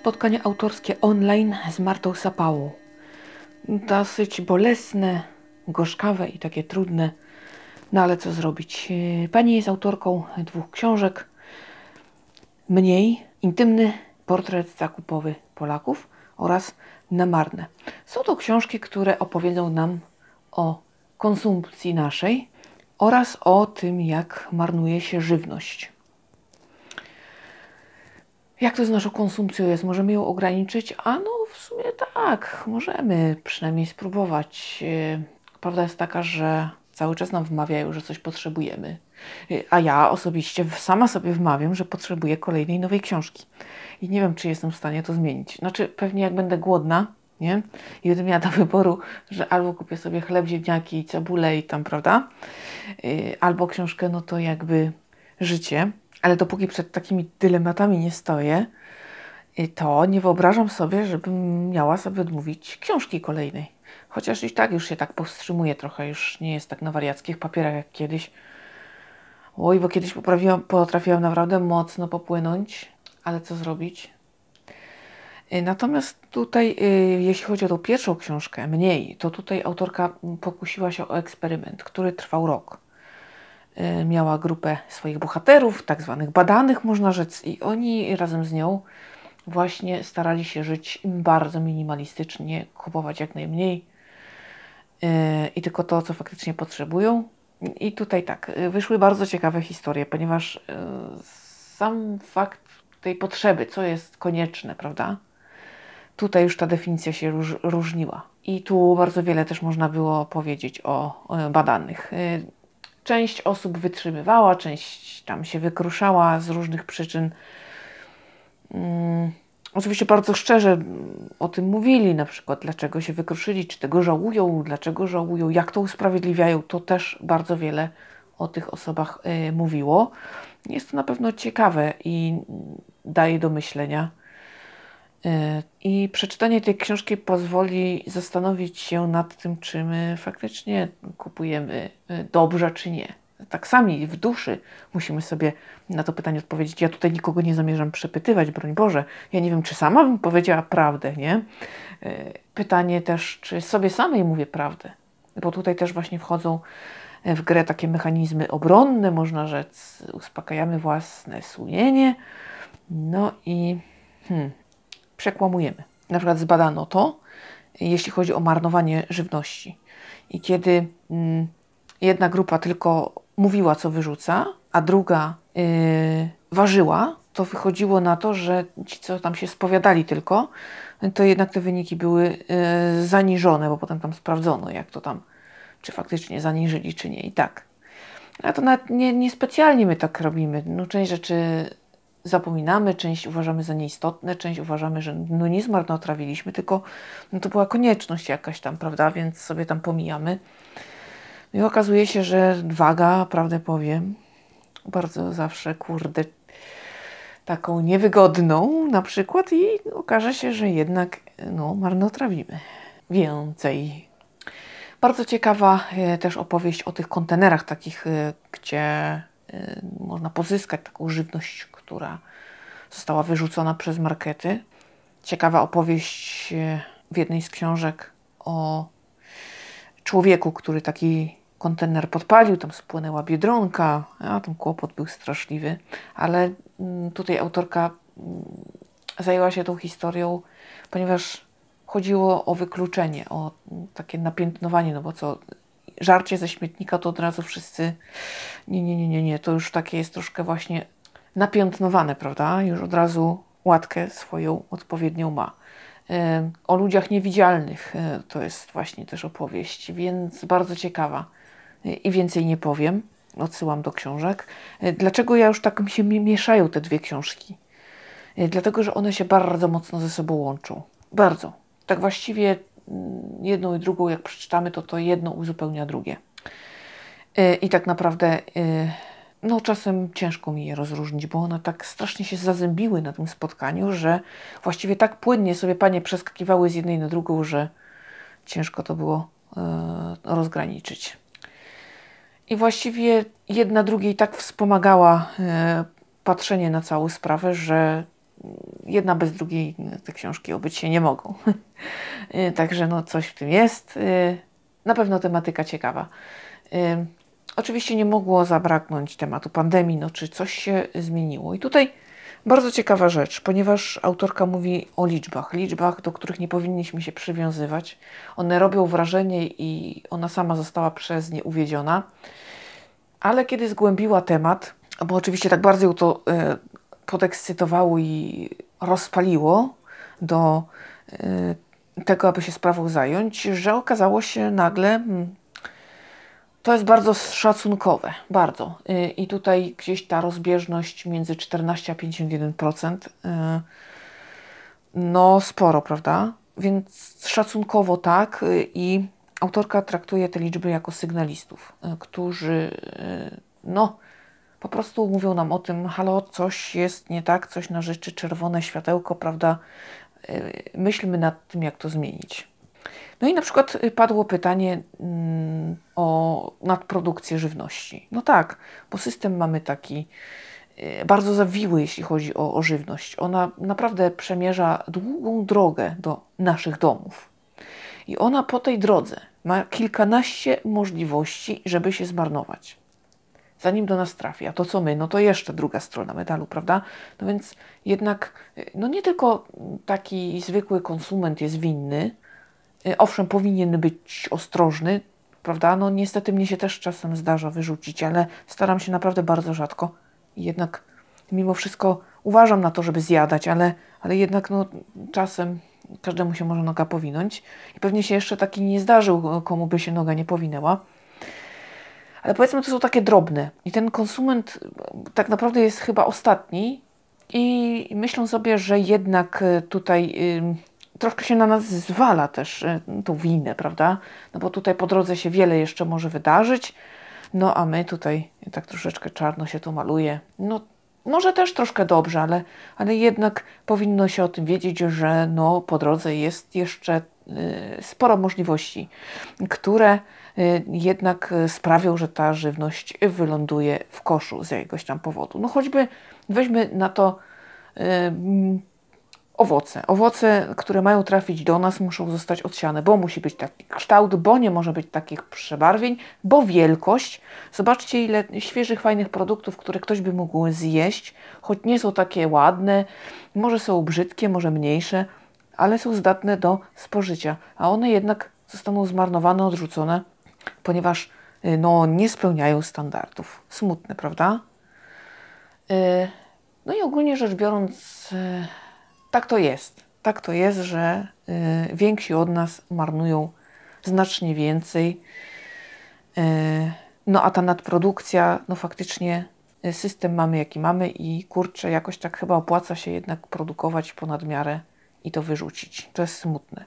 spotkanie autorskie online z Martą Sapałą. Dosyć bolesne, gorzkawe i takie trudne. No ale co zrobić? Pani jest autorką dwóch książek. Mniej intymny portret zakupowy Polaków oraz Namarne. Są to książki, które opowiedzą nam o konsumpcji naszej oraz o tym, jak marnuje się żywność. Jak to z naszą konsumpcją jest? Możemy ją ograniczyć? A no, w sumie tak, możemy przynajmniej spróbować. E, prawda jest taka, że cały czas nam wmawiają, że coś potrzebujemy. E, a ja osobiście sama sobie wmawiam, że potrzebuję kolejnej nowej książki. I nie wiem, czy jestem w stanie to zmienić. Znaczy, pewnie jak będę głodna, nie? I będę miała do wyboru, że albo kupię sobie chleb, ziemniaki cebulę i tam, prawda? E, albo książkę, no to jakby życie ale dopóki przed takimi dylematami nie stoję, to nie wyobrażam sobie, żebym miała sobie odmówić książki kolejnej. Chociaż i tak już się tak powstrzymuję trochę, już nie jest tak na wariackich papierach jak kiedyś. Oj, bo kiedyś potrafiłam naprawdę mocno popłynąć, ale co zrobić? Y, natomiast tutaj, y, jeśli chodzi o tą pierwszą książkę, mniej, to tutaj autorka pokusiła się o eksperyment, który trwał rok. Y, miała grupę swoich bohaterów, tak zwanych badanych, można rzec, i oni razem z nią właśnie starali się żyć bardzo minimalistycznie, kupować jak najmniej y, i tylko to, co faktycznie potrzebują. I tutaj tak, y, wyszły bardzo ciekawe historie, ponieważ sam fakt tej potrzeby, co jest konieczne, prawda? Tutaj już ta definicja się róż, różniła. I tu bardzo wiele też można było powiedzieć o badanych. Część osób wytrzymywała, część tam się wykruszała z różnych przyczyn. Um, oczywiście bardzo szczerze o tym mówili, na przykład dlaczego się wykruszyli, czy tego żałują, dlaczego żałują, jak to usprawiedliwiają. To też bardzo wiele o tych osobach y, mówiło. Jest to na pewno ciekawe i daje do myślenia. Y, I przeczytanie tej książki pozwoli zastanowić się nad tym, czy my faktycznie kupujemy y, dobrze, czy nie. Tak sami w duszy musimy sobie na to pytanie odpowiedzieć. Ja tutaj nikogo nie zamierzam przepytywać, broń Boże. Ja nie wiem, czy sama bym powiedziała prawdę, nie? Y, pytanie też, czy sobie samej mówię prawdę. Bo tutaj też właśnie wchodzą w grę takie mechanizmy obronne, można rzec, uspokajamy własne sumienie. No i hmm, przekłamujemy. Na przykład zbadano to, jeśli chodzi o marnowanie żywności. I kiedy mm, jedna grupa tylko mówiła, co wyrzuca, a druga yy, ważyła, to wychodziło na to, że ci, co tam się spowiadali tylko, to jednak te wyniki były yy, zaniżone, bo potem tam sprawdzono, jak to tam, czy faktycznie zaniżyli, czy nie. I tak. A to nawet nie, nie specjalnie my tak robimy. No, część rzeczy zapominamy, część uważamy za nieistotne, część uważamy, że no nie zmarnotrawiliśmy, tylko no to była konieczność jakaś tam, prawda, więc sobie tam pomijamy. No I okazuje się, że waga, prawdę powiem, bardzo zawsze, kurde, taką niewygodną na przykład i okaże się, że jednak no, marnotrawimy więcej. Bardzo ciekawa e, też opowieść o tych kontenerach takich, e, gdzie można pozyskać taką żywność która została wyrzucona przez markety. Ciekawa opowieść e, w jednej z książek o człowieku, który taki kontener podpalił, tam spłynęła biedronka, a ten kłopot był straszliwy, ale mm, tutaj autorka mm, zajęła się tą historią, ponieważ chodziło o wykluczenie, o takie napiętnowanie, no bo co, żarcie ze śmietnika to od razu wszyscy, nie, nie, nie, nie, nie, to już takie jest troszkę właśnie napiętnowane, prawda? Już od razu łatkę swoją odpowiednią ma. O ludziach niewidzialnych e, to jest właśnie też opowieść, więc bardzo ciekawa. E, I więcej nie powiem, odsyłam do książek. E, dlaczego ja już tak mi się mieszają te dwie książki? Dlatego, że one się bardzo mocno ze sobą łączą. Bardzo. Tak właściwie jedną i drugą, jak przeczytamy, to to jedno uzupełnia drugie. I tak naprawdę no czasem ciężko mi je rozróżnić, bo one tak strasznie się zazębiły na tym spotkaniu, że właściwie tak płynnie sobie panie przeskakiwały z jednej na drugą, że ciężko to było e, rozgraniczyć. I właściwie jedna drugiej tak wspomagała e, patrzenie na całą sprawę, że jedna bez drugiej te książki obyć się nie mogą. Także no coś w tym jest. Na pewno tematyka ciekawa. Oczywiście nie mogło zabraknąć tematu pandemii, no czy coś się zmieniło. I tutaj bardzo ciekawa rzecz, ponieważ autorka mówi o liczbach, liczbach, do których nie powinniśmy się przywiązywać. One robią wrażenie i ona sama została przez nie uwiedziona. Ale kiedy zgłębiła temat, bo oczywiście tak bardzo ją to y, podekscytowało i rozpaliło do y, tego, aby się sprawą zająć, że okazało się nagle, hmm, to jest bardzo szacunkowe, bardzo. Y, I tutaj gdzieś ta rozbieżność między 14 a 51%, y, no sporo, prawda? Więc szacunkowo tak i autorka traktuje te liczby jako sygnalistów, którzy no po prostu mówią nam o tym, halo, coś jest nie tak, coś na rzeczy, czerwone światełko, prawda? Myślmy nad tym, jak to zmienić. No i na przykład y, padło pytanie mm, o nadprodukcję żywności. No tak, bo system mamy taki y, bardzo zawiły, jeśli chodzi o, o żywność. Ona naprawdę przemierza długą drogę do naszych domów. I ona po tej drodze ma kilkanaście możliwości, żeby się zmarnować. Zanim do nas trafi, a to co my, no to jeszcze druga strona medalu, prawda? No więc jednak, no nie tylko taki zwykły konsument jest winny, Y, owszem, powinien być ostrożny, prawda? No niestety mnie się też czasem zdarza wyrzucić, ale staram się naprawdę bardzo rzadko. Jednak mimo wszystko uważam na to, żeby zjadać, ale, ale jednak no, czasem każdemu się może noga powinąć. I pewnie się jeszcze taki nie zdarzył, komu by się noga nie powinęła. Ale powiedzmy, to są takie drobne. I ten konsument tak naprawdę jest chyba ostatni. I myślę sobie, że jednak tutaj troszkę się na nas zwala też e, tą winę, prawda? No bo tutaj po drodze się wiele jeszcze może wydarzyć, no a my tutaj tak troszeczkę czarno się to maluje. No może też troszkę dobrze, ale, ale jednak powinno się o tym wiedzieć, że no, po drodze jest jeszcze sporo możliwości, które y, jednak sprawią, że ta żywność wyląduje w koszu z jakiegoś tam powodu. No choćby weźmy na to y, owoce. Owoce, które mają trafić do nas, muszą zostać odsiane, bo musi być taki kształt, bo nie może być takich przebarwień, bo wielkość. Zobaczcie, ile świeżych, fajnych produktów, które ktoś by mógł zjeść, choć nie są takie ładne, może są brzydkie, może mniejsze, ale są zdatne do spożycia, a one jednak zostaną zmarnowane, odrzucone, ponieważ y, no, nie spełniają standardów. Smutne, prawda? Y, no i ogólnie rzecz biorąc, y, tak to jest. Tak to jest, że więksi od nas marnują znacznie więcej. No a ta nadprodukcja, no faktycznie system mamy jaki mamy i kurczę, jakoś tak chyba opłaca się jednak produkować ponad miarę i to wyrzucić. To jest smutne.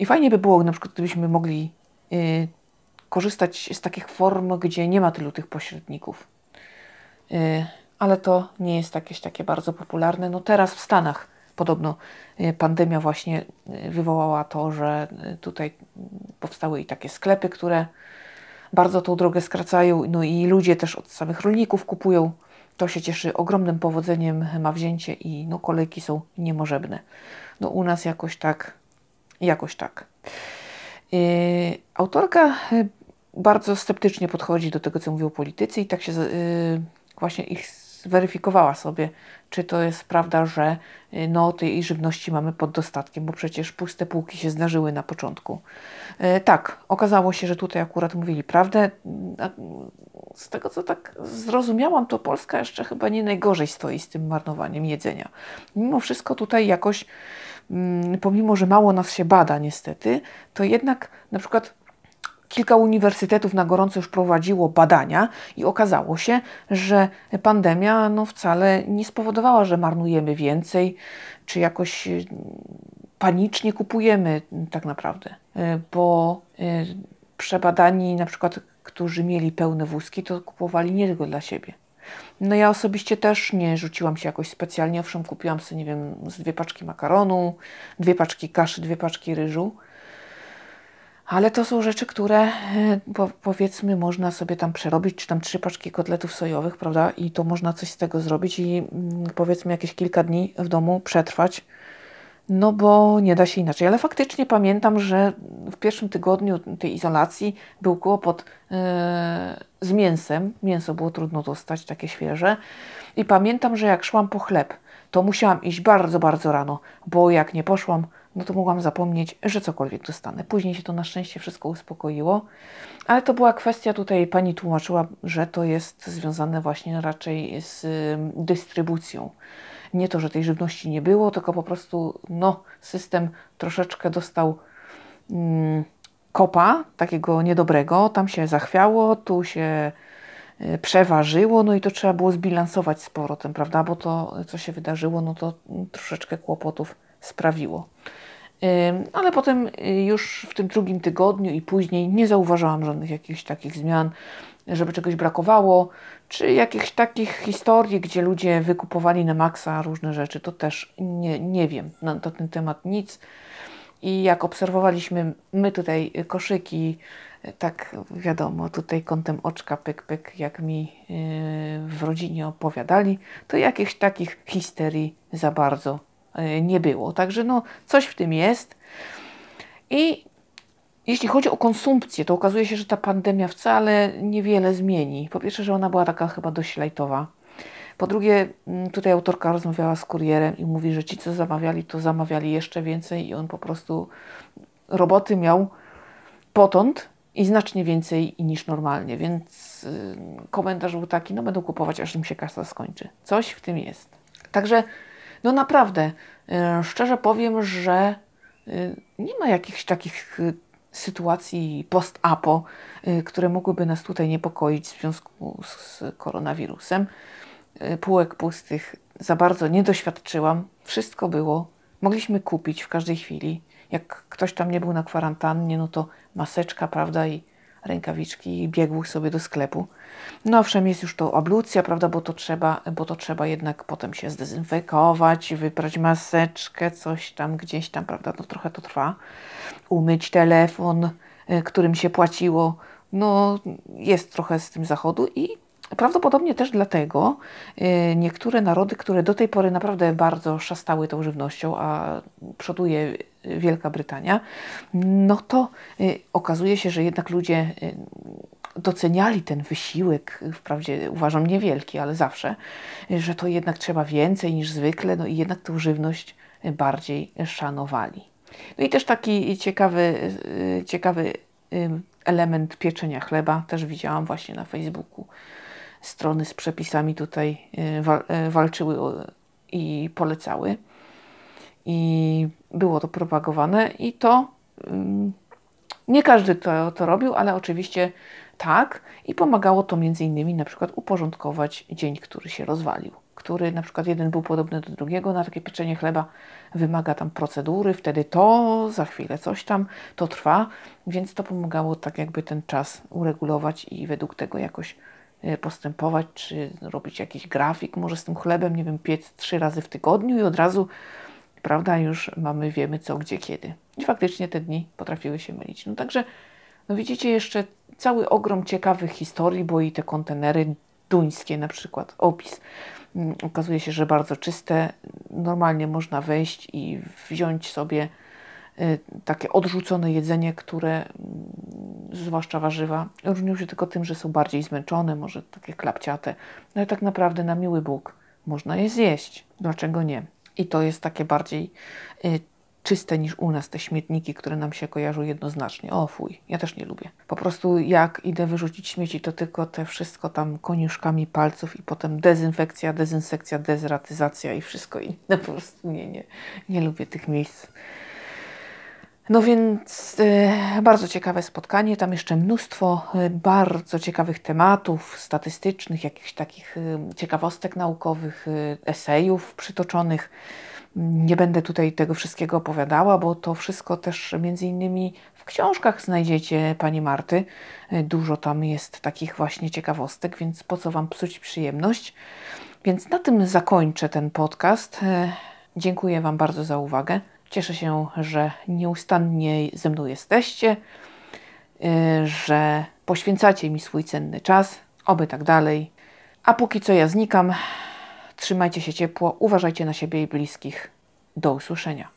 I fajnie by było, na przykład, gdybyśmy mogli y, korzystać z takich form, gdzie nie ma tylu tych pośredników. Y, ale to nie jest jakieś takie bardzo popularne. No teraz w Stanach podobno y, pandemia właśnie wywołała to, że tutaj powstały i takie sklepy, które bardzo tą drogę skracają, no i ludzie też od samych rolników kupują. To się cieszy ogromnym powodzeniem, ma wzięcie i no kolejki są niemożebne. No u nas jakoś tak, jakoś tak. Yy, autorka bardzo sceptycznie podchodzi do tego, co mówią politycy i tak się yy, właśnie ich zweryfikowała sobie, czy to jest prawda, że y, no, tej żywności mamy pod dostatkiem, bo przecież puste półki się zdarzyły na początku. Y, tak, okazało się, że tutaj akurat mówili prawdę. Z tego, co tak zrozumiałam, to Polska jeszcze chyba nie najgorzej stoi z tym marnowaniem jedzenia. Mimo wszystko tutaj jakoś, mm, pomimo, że mało nas się bada niestety, to jednak na przykład Kilka uniwersytetów na gorąco już prowadziło badania i okazało się, że pandemia no, wcale nie spowodowała, że marnujemy więcej, czy jakoś y, panicznie kupujemy tak naprawdę, y, bo y, przebadani na przykład, którzy mieli pełne wózki, to kupowali nie tylko dla siebie. No ja osobiście też nie rzuciłam się jakoś specjalnie, owszem kupiłam sobie, nie wiem, z dwie paczki makaronu, dwie paczki kaszy, dwie paczki ryżu, Ale to są rzeczy, które e, po, powiedzmy można sobie tam przerobić, czy tam trzy paczki kotletów sojowych, prawda? I to można coś z tego zrobić i mm, powiedzmy jakieś kilka dni w domu przetrwać. No bo nie da się inaczej. Ale faktycznie pamiętam, że w pierwszym tygodniu tej izolacji był kłopot yy, z mięsem. Mięso było trudno dostać, takie świeże. I pamiętam, że jak szłam po chleb, to musiałam iść bardzo, bardzo rano, bo jak nie poszłam, no to mogłam zapomnieć, że cokolwiek dostanę. Później się to na szczęście wszystko uspokoiło, ale to była kwestia, tutaj pani tłumaczyła, że to jest związane właśnie raczej z dystrybucją. Nie to, że tej żywności nie było, tylko po prostu no, system troszeczkę dostał mm, kopa, takiego niedobrego, tam się zachwiało, tu się y, przeważyło, no i to trzeba było zbilansować z powrotem, prawda? Bo to, co się wydarzyło, no to troszeczkę kłopotów sprawiło. Ale potem y, już w tym drugim tygodniu i później nie zauważałam żadnych jakichś takich zmian, żeby czegoś brakowało, czy jakichś takich historii, gdzie ludzie wykupowali na maksa różne rzeczy. To też nie, nie wiem na, na ten temat nic. I jak obserwowaliśmy my tutaj koszyki, tak wiadomo, tutaj kątem oczka pyk, pyk, jak mi yy, w rodzinie opowiadali, to jakichś takich histerii za bardzo nie było. Także no, coś w tym jest. I jeśli chodzi o konsumpcję, to okazuje się, że ta pandemia wcale niewiele zmieni. Po pierwsze, że ona była taka chyba dość lajtowa. Po drugie, mm, tutaj autorka rozmawiała z kurierem i mówi, że ci, co zamawiali, to zamawiali jeszcze więcej i on po prostu roboty miał potąd i znacznie więcej niż normalnie, więc y, komentarz był taki, no będą kupować, aż im się kasa skończy. Coś w tym jest. Także no naprawdę, e, szczerze powiem, że e, nie ma jakichś takich e, sytuacji post-apo, które mogłyby nas tutaj niepokoić w związku z koronawirusem. Półek pustych za bardzo nie doświadczyłam. Wszystko było. Mogliśmy kupić w każdej chwili. Jak ktoś tam nie był na kwarantannie, no to maseczka, prawda, i rękawiczki i biegł sobie do sklepu. No owszem, jest już to ablucja, prawda, bo to trzeba, bo to trzeba jednak potem się zdezynfekować, wybrać maseczkę, coś tam, gdzieś tam, prawda, no trochę to trwa. Umyć telefon, y, którym się płaciło. No jest trochę z tym zachodu i Prawdopodobnie też dlatego y, niektóre narody, które do tej pory naprawdę bardzo szastały tą żywnością, a przoduje Wielka Brytania, no to y, okazuje się, że jednak ludzie y, doceniali ten wysiłek, wprawdzie uważam niewielki, ale zawsze, że to jednak trzeba więcej niż zwykle, no i jednak tą żywność bardziej szanowali. No i też taki ciekawy, ciekawy element pieczenia chleba też widziałam właśnie na Facebooku strony z przepisami tutaj walczyły i polecały. I było to propagowane, i to nie każdy to, to robił, ale oczywiście tak. I pomagało to między innymi na przykład uporządkować dzień, który się rozwalił. Który na przykład jeden był podobny do drugiego na takie pieczenie chleba, wymaga tam procedury, wtedy to, za chwilę coś tam, to trwa, więc to pomagało tak jakby ten czas uregulować i według tego jakoś E, postępować, czy robić jakiś grafik może z tym chlebem, nie wiem, piec trzy razy w tygodniu i od razu, prawda, już mamy, wiemy co, gdzie, kiedy. I faktycznie te dni potrafiły się mylić. No także, no widzicie jeszcze cały ogrom ciekawych historii, bo i te kontenery duńskie na przykład, opis. Mm, okazuje się, że bardzo czyste. Normalnie można wejść i wziąć sobie Y, takie odrzucone jedzenie, które, mm, zwłaszcza warzywa, różnią się tylko tym, że są bardziej zmęczone, może takie klapciate, ale tak naprawdę na miły Bóg można je zjeść. Dlaczego nie? I to jest takie bardziej y, czyste niż u nas te śmietniki, które nam się kojarzą jednoznacznie. O fuj, ja też nie lubię. Po prostu jak idę wyrzucić śmieci, to tylko te wszystko tam koniuszkami palców i potem dezynfekcja, dezynsekcja, dezratyzacja i wszystko inne. Po prostu nie, nie, nie lubię tych miejsc. No więc y, bardzo ciekawe spotkanie, tam jeszcze mnóstwo y, bardzo ciekawych tematów statystycznych, jakichś takich y, ciekawostek naukowych, esejów przytoczonych. Nie będę tutaj tego wszystkiego opowiadała, bo to wszystko też między innymi w książkach znajdziecie pani Marty. Dużo tam jest takich właśnie ciekawostek, więc po co wam psuć przyjemność? Więc na tym zakończę ten podcast. Dziękuję wam bardzo za uwagę. Cieszę się, że nieustannie ze mną jesteście. y, że poświęcacie mi swój cenny czas. Oby tak dalej. A póki co ja znikam. Trzymajcie się ciepło, uważajcie na siebie i bliskich. Do usłyszenia.